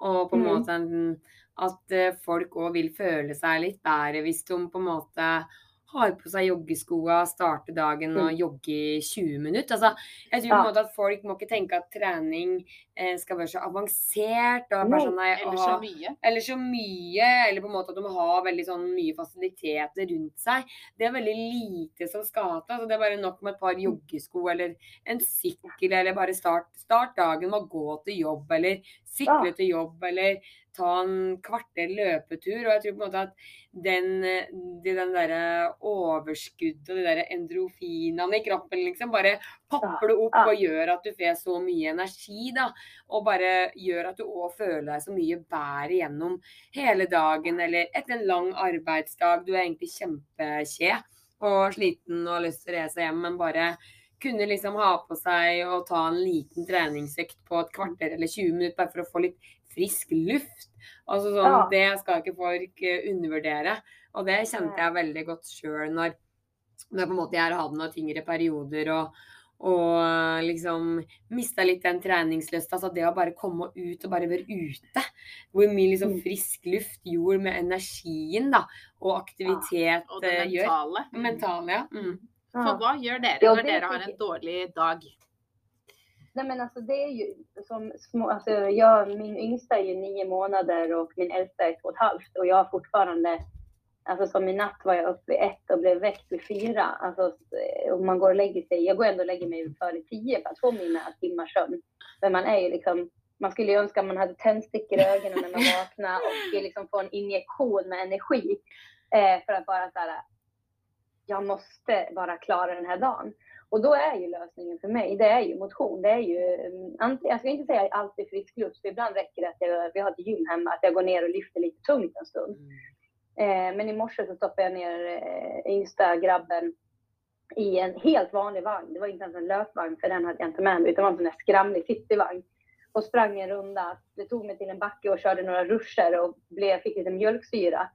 og på Mm. måte en- at eh, folk òg vil føle seg litt bedre hvis de på en måte har på seg joggeskoa, starter dagen og jogger i 20 minutter. Altså, jeg tror på en Mm. Måte at folk må ikke tenke at trening eh, skal være så avansert. og bare sånn, nei, Eller så ha- mye. eller så mye, eller på en måte at de har veldig sånn mye fasiliteter rundt seg. Det er veldig lite som skal til. Altså det er bare nok med et par joggesko eller en sykkel, eller bare start, start dagen med å gå til jobb, eller sykle til jobb, eller ta en kvarter løpetur. Og jeg tror på en måte at den, eh, de, den derre overskuddet og de der endrofinene i kroppen liksom bare popper det opp og gjør at du får så mye energi, da. Og bare gjør at du òg føler deg så mye bedre gjennom hele dagen, eller etter en lang arbeidsdag. Du er egentlig kjempekje og sliten og har lyst til å reise hjem, men bare kunne liksom ha på seg og ta en liten treningsøkt på et kvarter eller 20 minutter bare for å få litt frisk luft. Altså sånn, Ja. Det skal ikke folk eh, undervurdere. Og det kjente jeg veldig godt sjøl når, når på en måte jeg har hatt noen tyngre perioder og, og liksom mista litt den treningslysta. Altså det å bare komme ut og bare være ute. Hvor mye liksom Mm. frisk luft gjorde med energien da, og aktivitet Og det eh, gjør. mentale. Mentale, ja. Mm. For hva gjør dere Ja, det dere har en dårlig dag? Nej men alltså det är ju som små, alltså jag, min yngsta är ju nio månader och min äldsta är två och ett halvt och jag har fortfarande, alltså som i natt var jag uppe vid ett och blev väckt vid fyra. Alltså om man går och lägger sig, jag går ändå och lägger mig före tio för att få mina timmars sömn. Men man är ju liksom, man skulle ju önska man hade tändstickor i ögonen när man vaknar och liksom få en injektion med energi. Eh, för att bara så här, jag måste bara klara den här dagen. Och då är ju lösningen för mig, det är ju motion. Det är ju, mm, jag ska inte säga alltid frisk luft, för ibland räcker det att jag, vi har ett gym hemma, att jag går ner och lyfter lite tungt en stund. Mm. Eh, men i morse så stoppade jag ner eh, yngsta grabben i en helt vanlig vagn. Det var inte ens en löpvagn, för den hade jag inte med mig, utan det var en sån där skramlig cityvagn. Och sprang en runda. Det tog mig till en backe och körde några ruscher och blev, fick lite mjölksyra.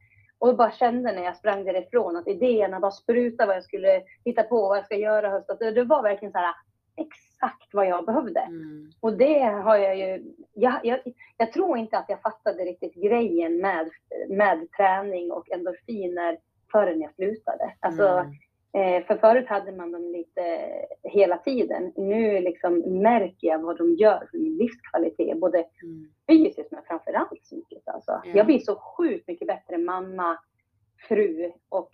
Och bara kände när jag sprang därifrån att idéerna bara sprutade vad jag skulle hitta på, vad jag ska göra höst. Alltså, det var verkligen så här exakt vad jag behövde. Mm. Och det har jag ju... Jag, jag, jag, tror inte att jag fattade riktigt grejen med, med träning och endorfiner förrän jag slutade. Alltså, mm. Eh, för förut hade man dem lite hela tiden. Nu liksom märker jag vad de gör för min livskvalitet, både mm. fysiskt men framförallt psykiskt. Alltså. Ja. Jag blir så sjukt mycket bättre mamma, fru och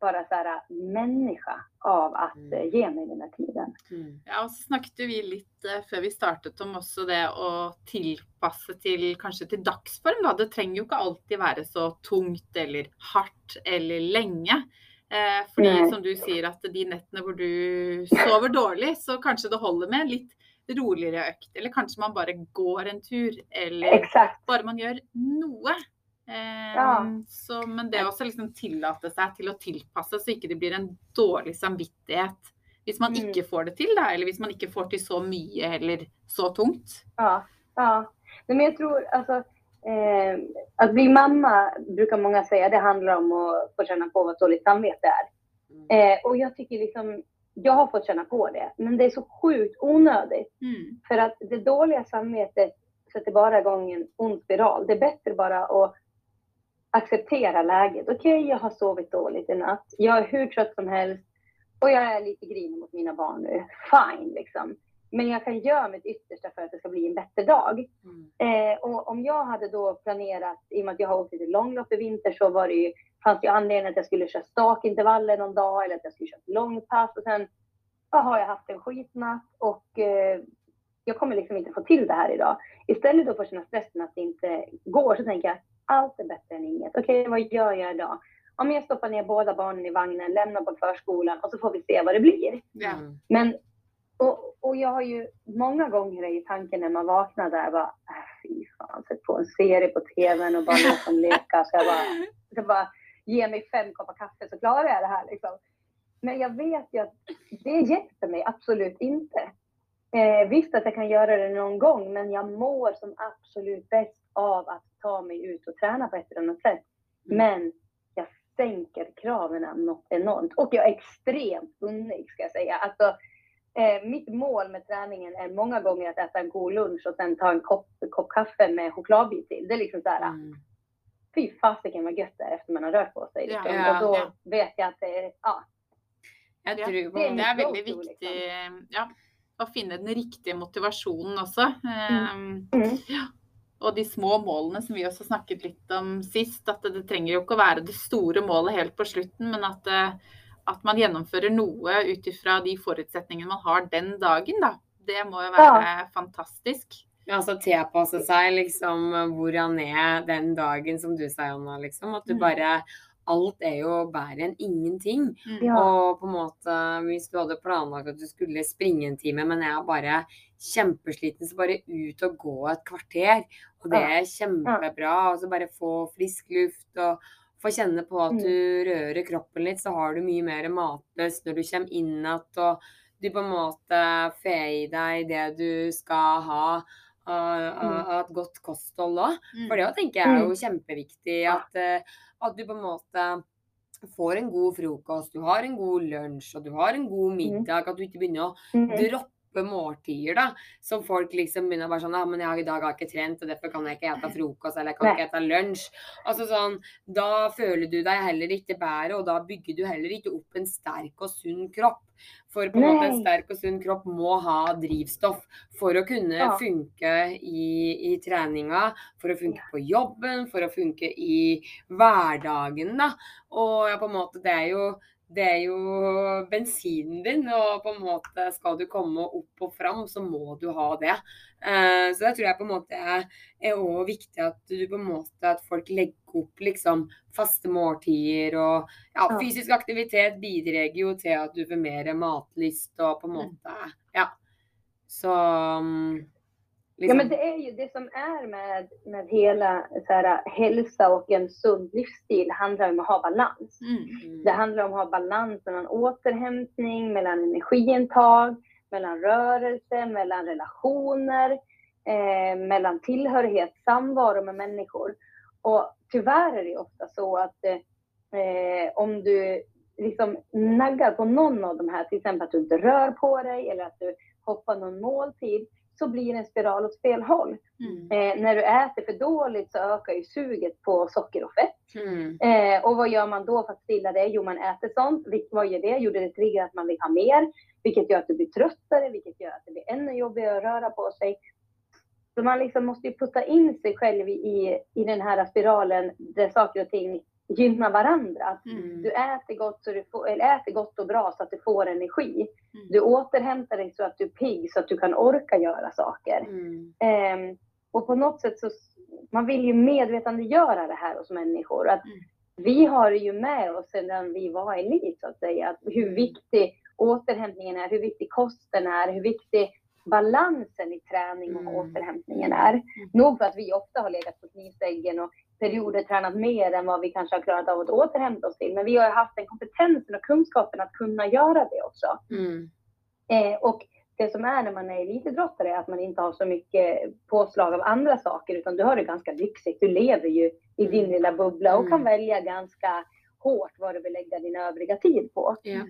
bara så här, människa av att mm. Eh, ge mig den här tiden. Mm. Ja, och så snackade vi lite för vi startade om också det att tillpassa till kanske till dagsform. Då. Det trenger ju inte alltid vara så tungt eller hårt eller länge. Eh, fordi Nej. som du säger att de nätterna hvor du sover dåligt så kanske det håller med lite roligare ökt. Eller kanske man bara går en tur. Eller Exakt. bara man gör något. Eh, ja. så, men det också liksom tillåta sig till att tillpassa så inte det blir en dålig samvittighet. Om man mm. inte får det till då, eller om man inte får till så mycket eller så tungt. Ja, ja. Men jag tror alltså Eh, att bli mamma brukar många säga, det handlar om att få känna på vad dåligt samvete är. Mm. Eh, och jag tycker liksom, jag har fått känna på det, men det är så sjukt onödigt. Mm. För att det dåliga samvetet sätter bara igång en ond spiral. Det är bättre bara att acceptera läget. Okej, okay, jag har sovit dåligt i natt. Jag är hur trött som helst och jag är lite grinig mot mina barn nu. Fine, liksom. Men jag kan göra mitt yttersta för att det ska bli en bättre dag. Mm. Eh, och om jag hade då planerat, i och med att jag har åkt lite långlopp i vinter, så var det ju, fanns det ju anledning att jag skulle köra stakintervaller någon dag eller att jag skulle köra ett långpass. Och sen ja, har jag haft en skitnatt och eh, jag kommer liksom inte få till det här idag. Istället då för att känna stressen att det inte går så tänker jag allt är bättre än inget. Okej, okay, vad gör jag idag? Om jag stoppar ner båda barnen i vagnen, lämnar på förskolan och så får vi se vad det blir. Mm. Men och, och jag har ju många gånger i tanken när man vaknar där bara, äh, fy fan, sätt på en serie på tvn och bara låta dem leka. Så jag bara, så bara, ge mig fem koppar kaffe så klarar jag det här liksom. Men jag vet ju att det hjälper mig absolut inte. Eh, visst att jag kan göra det någon gång, men jag mår som absolut bäst av att ta mig ut och träna på ett eller annat sätt. Mm. Men jag sänker kraven något enormt. Och jag är extremt unnig ska jag säga. Alltså, Eh, mitt mål med träningen är många gånger att äta en god lunch och sen ta en kopp, kopp kaffe med chokladbit till. Det är liksom så här, mm. fy fasiken vad gött det är efter man har rört på sig. Liksom. Ja, och då ja. vet jag att det är, ja. Jag tror det är, det är väldigt viktigt liksom. ja, att finna den riktiga motivationen också. Mm. Um, ja. Och de små målen som vi också snackat lite om sist, att det, det tränger ju inte att vara det stora målet helt på slutet, men att uh, at man gjennomfører noe ut ifra de forutsetningene man har den dagen, da. Det må jo være ja. fantastisk. Ja, altså tilpasse seg liksom hvor han er den dagen, som du sa, Jonna. Liksom. At du mm. bare Alt er jo bedre enn ingenting. Mm. Ja. Og på en måte, hvis du hadde planlagt at du skulle springe en time, men jeg er bare kjempesliten, så bare ut og gå et kvarter. Og det er kjempebra. Og så bare få frisk luft og få kjenne på at mm. du rører kroppen litt, så har du mye mer matlyst når du kommer inn igjen, og du på en måte får i deg det du skal ha av, mm. et godt kosthold òg. For det tenker jeg er jo kjempeviktig. At, eh, at, du på en måte får en god frokost, du har en god lunsj og du har en god middag. At du ikke begynner å droppe måltider, da. Som folk liksom begynner bare sånn Ja, men jeg, i dag har jeg ikke trent, og derfor kan jeg ikke ete frokost, eller jeg kan ikke ete lunsj. Altså sånn Da føler du deg heller ikke bedre, og da bygger du heller ikke opp en sterk og sunn kropp. For på en måte en sterk og sunn kropp må ha drivstoff for å kunne ja. funke i, i, treninga, for å funke på jobben, for å funke i hverdagen, da. Og ja, på en måte det er jo det er jo bensinen din, og på en måte skal du komme opp og fram, så må du ha det. Eh, så det tror jeg på en måte er, også viktig at du på en måte at folk legger opp liksom faste måltider og ja, Ja. fysisk aktivitet bidrar jo til at du får mer matlyst og på en måte Ja. Så mm, Ja, men det är ju det som är med, med hela så här, hälsa och en sund livsstil handlar om att ha balans. Mm. mm, Det handlar om att ha balans mellan återhämtning, mellan energiintag, mellan rörelse, mellan relationer, eh, mellan tillhörighet, samvaro med människor. Och tyvärr är det ofta så att eh, om du liksom naggar på någon av de här, till exempel att du inte rör på dig eller att du hoppar någon måltid, så blir det en spiral åt fel håll. Mm. Eh, när du äter för dåligt så ökar ju suget på socker och fett. mm, Eh, och vad gör man då för att stilla det? Jo, man äter sånt. Vad gör det? Jo, det triggar att man vill ha mer, vilket gör att du blir tröttare, vilket gör att det blir ännu jobbigare att röra på sig. Så man liksom måste ju putta in sig själv i, i den här spiralen där saker och ting gynnar varandra. Att Mm. Du äter gott, så du får, eller äter gott och bra så att du får energi. Mm. Du återhämtar dig så att du är pigg, så att du kan orka göra saker. mm, Ehm, och på något sätt så, man vill ju medvetandegöra det här hos människor. Att Mm. Vi har det ju med oss sedan vi var elit så att säga. Att hur viktig återhämtningen är, hur viktig kosten är, hur viktig balansen i träning och Mm. återhämtningen är. Nog för att vi ofta har legat på knivsäggen och perioder tränat mer än vad vi kanske har klarat av att återhämta oss till. Men vi har ju haft den kompetensen och kunskapen att kunna göra det också. mm, Eh, och det som är när man är elitidrottare är att man inte har så mycket påslag av andra saker utan du har det ganska lyxigt. Du lever ju i din Mm. lilla bubbla och kan Mm. välja ganska hårt vad du vill lägga din övriga tid på. ja.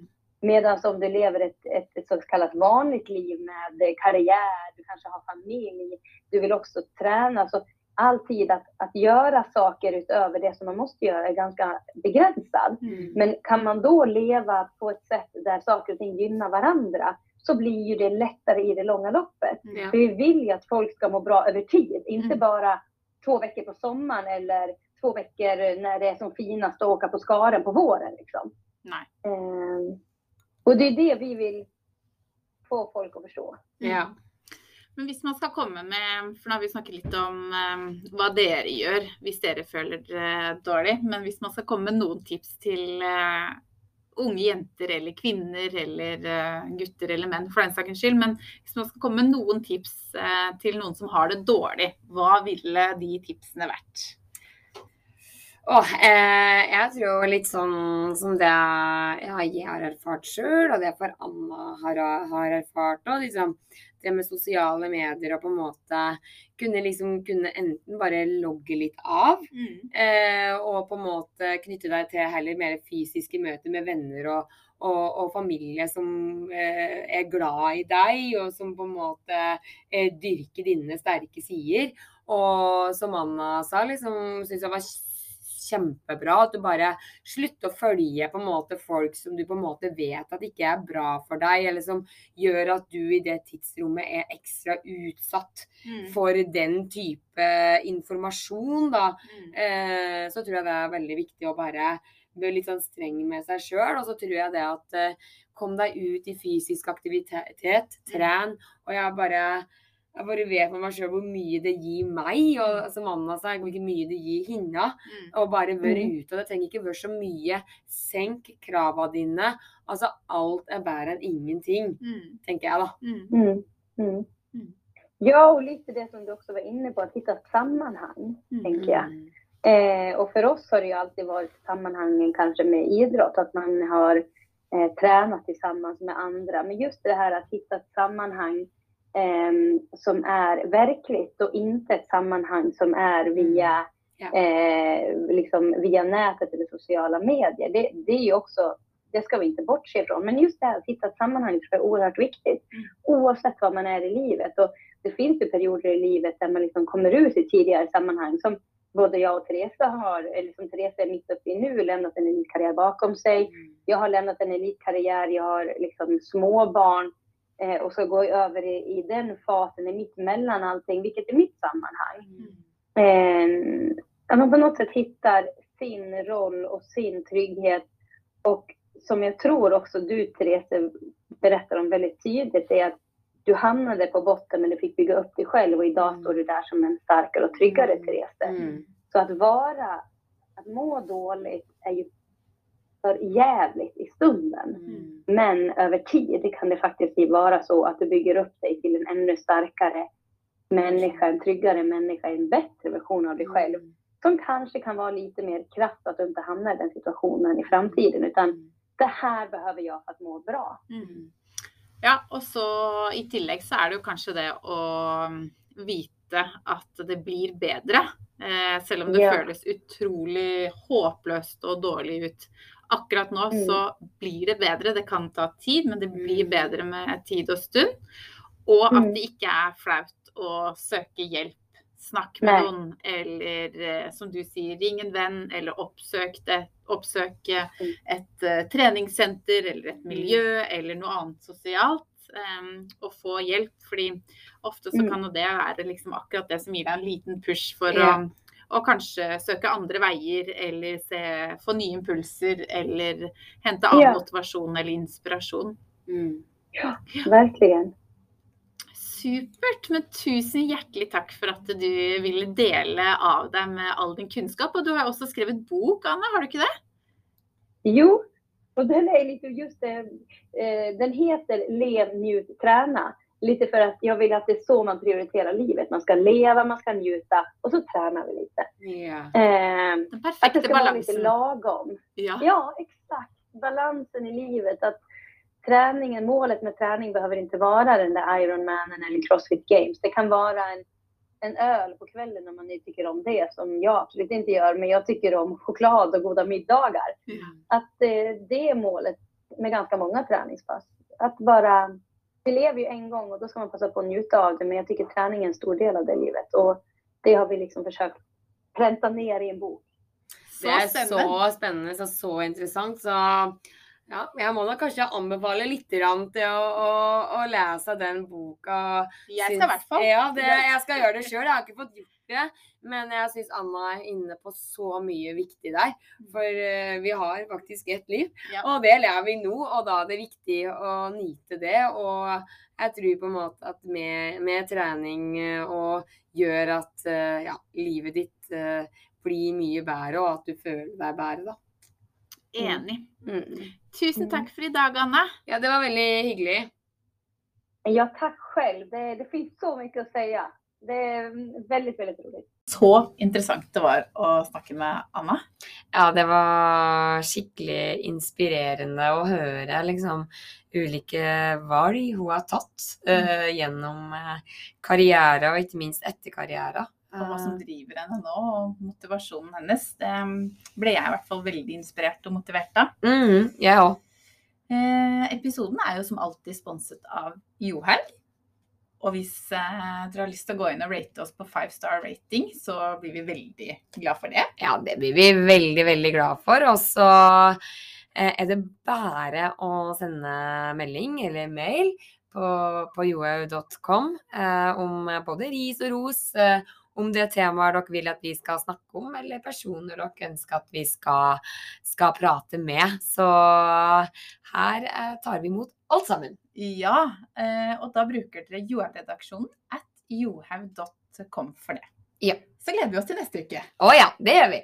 Medan om du lever ett, ett, ett så kallat vanligt liv med karriär, du kanske har familj, du vill också träna. Så all tid att, att göra saker utöver det som man måste göra är ganska begränsad. Mm. Men kan man då leva på ett sätt där saker och ting gynnar varandra så blir ju det lättare i det långa loppet. Ja. För vi vill ju att folk ska må bra över tid, inte Mm. bara två veckor på sommaren eller två veckor när det är som finast att åka på skaren på våren. Liksom. Nej. Ehm, och det är det vi vill få folk att förstå. ja. Men hvis man skal komme med For nå har vi snakket litt om eh, hva dere gjør hvis dere føler dere dårlig. Men hvis man skal komme med noen tips til eh, unge jenter eller kvinner eller eh, gutter eller menn for den saks skyld. Men hvis man skal komme med noen tips eh, til noen som har det dårlig, hva ville de tipsene vært? Åh, eh, jeg tror litt sånn som det ja, jeg har erfart sjøl, og det for Anna har, har erfart òg. Liksom, det med sosiale medier og på en måte kunne liksom kunne enten bare logge litt av, eh, og på en måte knytte deg til heller mer fysiske møter med venner og, og, og familie som eh, er glad i deg, og som på en måte eh, dyrker dine sterke sider. Og som Anna sa, liksom syns jeg var kjempebra at du bare slutter å følge på en måte folk som du på en måte vet at ikke er bra for deg, eller som gjør at du i det tidsrommet er ekstra utsatt for den type informasjon, da. Mm. Eh, så tror jeg det er veldig viktig å bare bli litt sånn streng med seg sjøl. Og så tror jeg det at eh, kom deg ut i fysisk aktivitet, tren. Og jeg bare jeg bare vet med meg sjøl hvor mye det gir meg, og som Anna sa, hvor mye det gir henne. Mm. Og bare være Mm. ute. Og det trenger ikke være så mye. Senk krava dine. Altså alt er bedre enn ingenting, Mm. tenker jeg da. Mm. Mm. Mm. Mm. Ja, och lite det som du också var inne på, att hitta ett sammanhang, Mm. tänker jag. Eh, och för oss har det ju alltid varit sammanhangen kanske med idrott, att man har eh, tränat tillsammans med andra. Men just det här att hitta ett sammanhang eh, som är verkligt och inte ett sammanhang som är via, Ja. eh, liksom via nätet eller sociala medier. Det, det är ju också, det ska vi inte bortse ifrån. Men just det här att hitta ett sammanhang tror jag är oerhört viktigt. Mm. Oavsett vad man är i livet. Och det finns ju perioder i livet där man liksom kommer ur sitt tidigare sammanhang som både jag och Teresa har, eller som Teresa är mitt uppe i nu, lämnat en elitkarriär bakom sig. Jag har lämnat en elitkarriär, jag har liksom småbarn eh, och ska gå över i, i den fasen, i mitt mellan allting, vilket är mitt sammanhang. Eh, att man på något sätt hittar sin roll och sin trygghet och som jag tror också du Therese berättar om väldigt tydligt är att du hamnade på botten men du fick bygga upp dig själv och idag Mm. står du där som en starkare och tryggare Mm. Therese. Mm. Så att vara, att må dåligt är ju för jävligt i stunden. Mm. Men över tid kan det faktiskt vara så att du bygger upp dig till en ännu starkare människa, en tryggare människa, en bättre version av dig själv. Som kanske kan vara lite mer kraft att du inte hamnar i den situationen i framtiden. Utan det här behöver jag för att må bra. Mm. Ja, og så i tillegg så er det jo kanskje det å vite at det blir bedre. Eh, selv om det Ja. føles utrolig håpløst og dårlig ut. Akkurat nå Mm. så blir det bedre. Det kan ta tid, men det blir Mm. bedre med tid og stund. Og Mm. at det ikke er flaut å søke hjelp. Snakk med Nei. noen, eller eh, som du sier, ring en venn, eller oppsøk det. Oppsøke Mm. et eh, treningssenter eller et miljø eller noe annet sosialt. em, og få hjelp, fordi ofte så Mm. kan jo det være liksom akkurat det som gir deg en liten push for Ja. å og kanskje søke andre veier, eller se, få nye impulser, eller hente annen Ja. motivasjon eller inspirasjon. Mm. Verkligen. Supert. Men tusen hjertelig takk for at du ville dele av deg med all din kunnskap. Og du har også skrevet bok, Anne, har du ikke det? Jo, och den är lite just det, eh, den heter Lev, njut, träna. Lite för att jag vill att det är så man prioriterar livet. Man ska leva, man ska njuta och så tränar vi lite. Ja. Eh, Den att det ska vara lite balansen. lagom. Ja. Ja, exakt. Balansen i livet. Att träningen, målet med träning behöver inte vara den där Ironmanen eller Crossfit Games. Det kan vara en, en öl på kvällen om man inte tycker om det, som jag absolut inte gör. Men jag tycker om choklad och goda middagar. Ja. Att eh, det är målet med ganska många träningspass. Att bara, vi lever ju en gång och då ska man passa på att njuta av det. Men jag tycker träning är en stor del av det livet. Och det har vi liksom försökt pränta ner i en bok. Det spennende. så spennende og så interessant. Så ja, jeg må da kanskje anbefale litt grann til å, å, å lese den boka. Jeg skal i hvert fall. Ja, det, jeg skal gjøre det sjøl. Jeg har ikke fått gjort det. Men jeg syns Anna er inne på så mye viktig der. For eh, vi har faktisk ett liv, Ja. og det lever vi nå. Og da er det viktig å nyte det. Og jeg tror på en måte at med, med trening eh, og gjør at eh, ja, livet ditt blir mye bedre, og at du føler deg bedre, da. Enig. Mm. Tusen takk for i dag, Anne. Ja, det var veldig hyggelig. Ja, tack själv. Det, det finns så mycket att säga. Det är väldigt, väldigt roligt. Så interessant det var å snakke med Anna. Ja, det var skikkelig inspirerende å høre liksom ulike valg hun har tatt eh, gjennom eh, karriere, og ikke minst etter karriere. Og hva som driver henne nå, og motivasjonen hennes. Det ble jeg i hvert fall veldig inspirert og motivert av. Mm, jeg òg. Eh, episoden er jo som alltid sponset av Johaug. Og hvis eh, dere har lyst til å gå inn og rate oss på five star rating, så blir vi veldig glad for det. Ja, det blir vi veldig, veldig glad for. Og så eh, er det bare å sende melding eller mail på, på johaug.com eh, om både ris og ros, eh, om det er temaer dere vil at vi skal snakke om, eller personer dere ønsker at vi skal, skal prate med. Så her eh, tar vi imot alt sammen. Ja, eh, og da bruker dere johavredaksjonen at johaug.com for det. Ja. Så gleder vi oss til neste uke. Å ja, det gjør vi.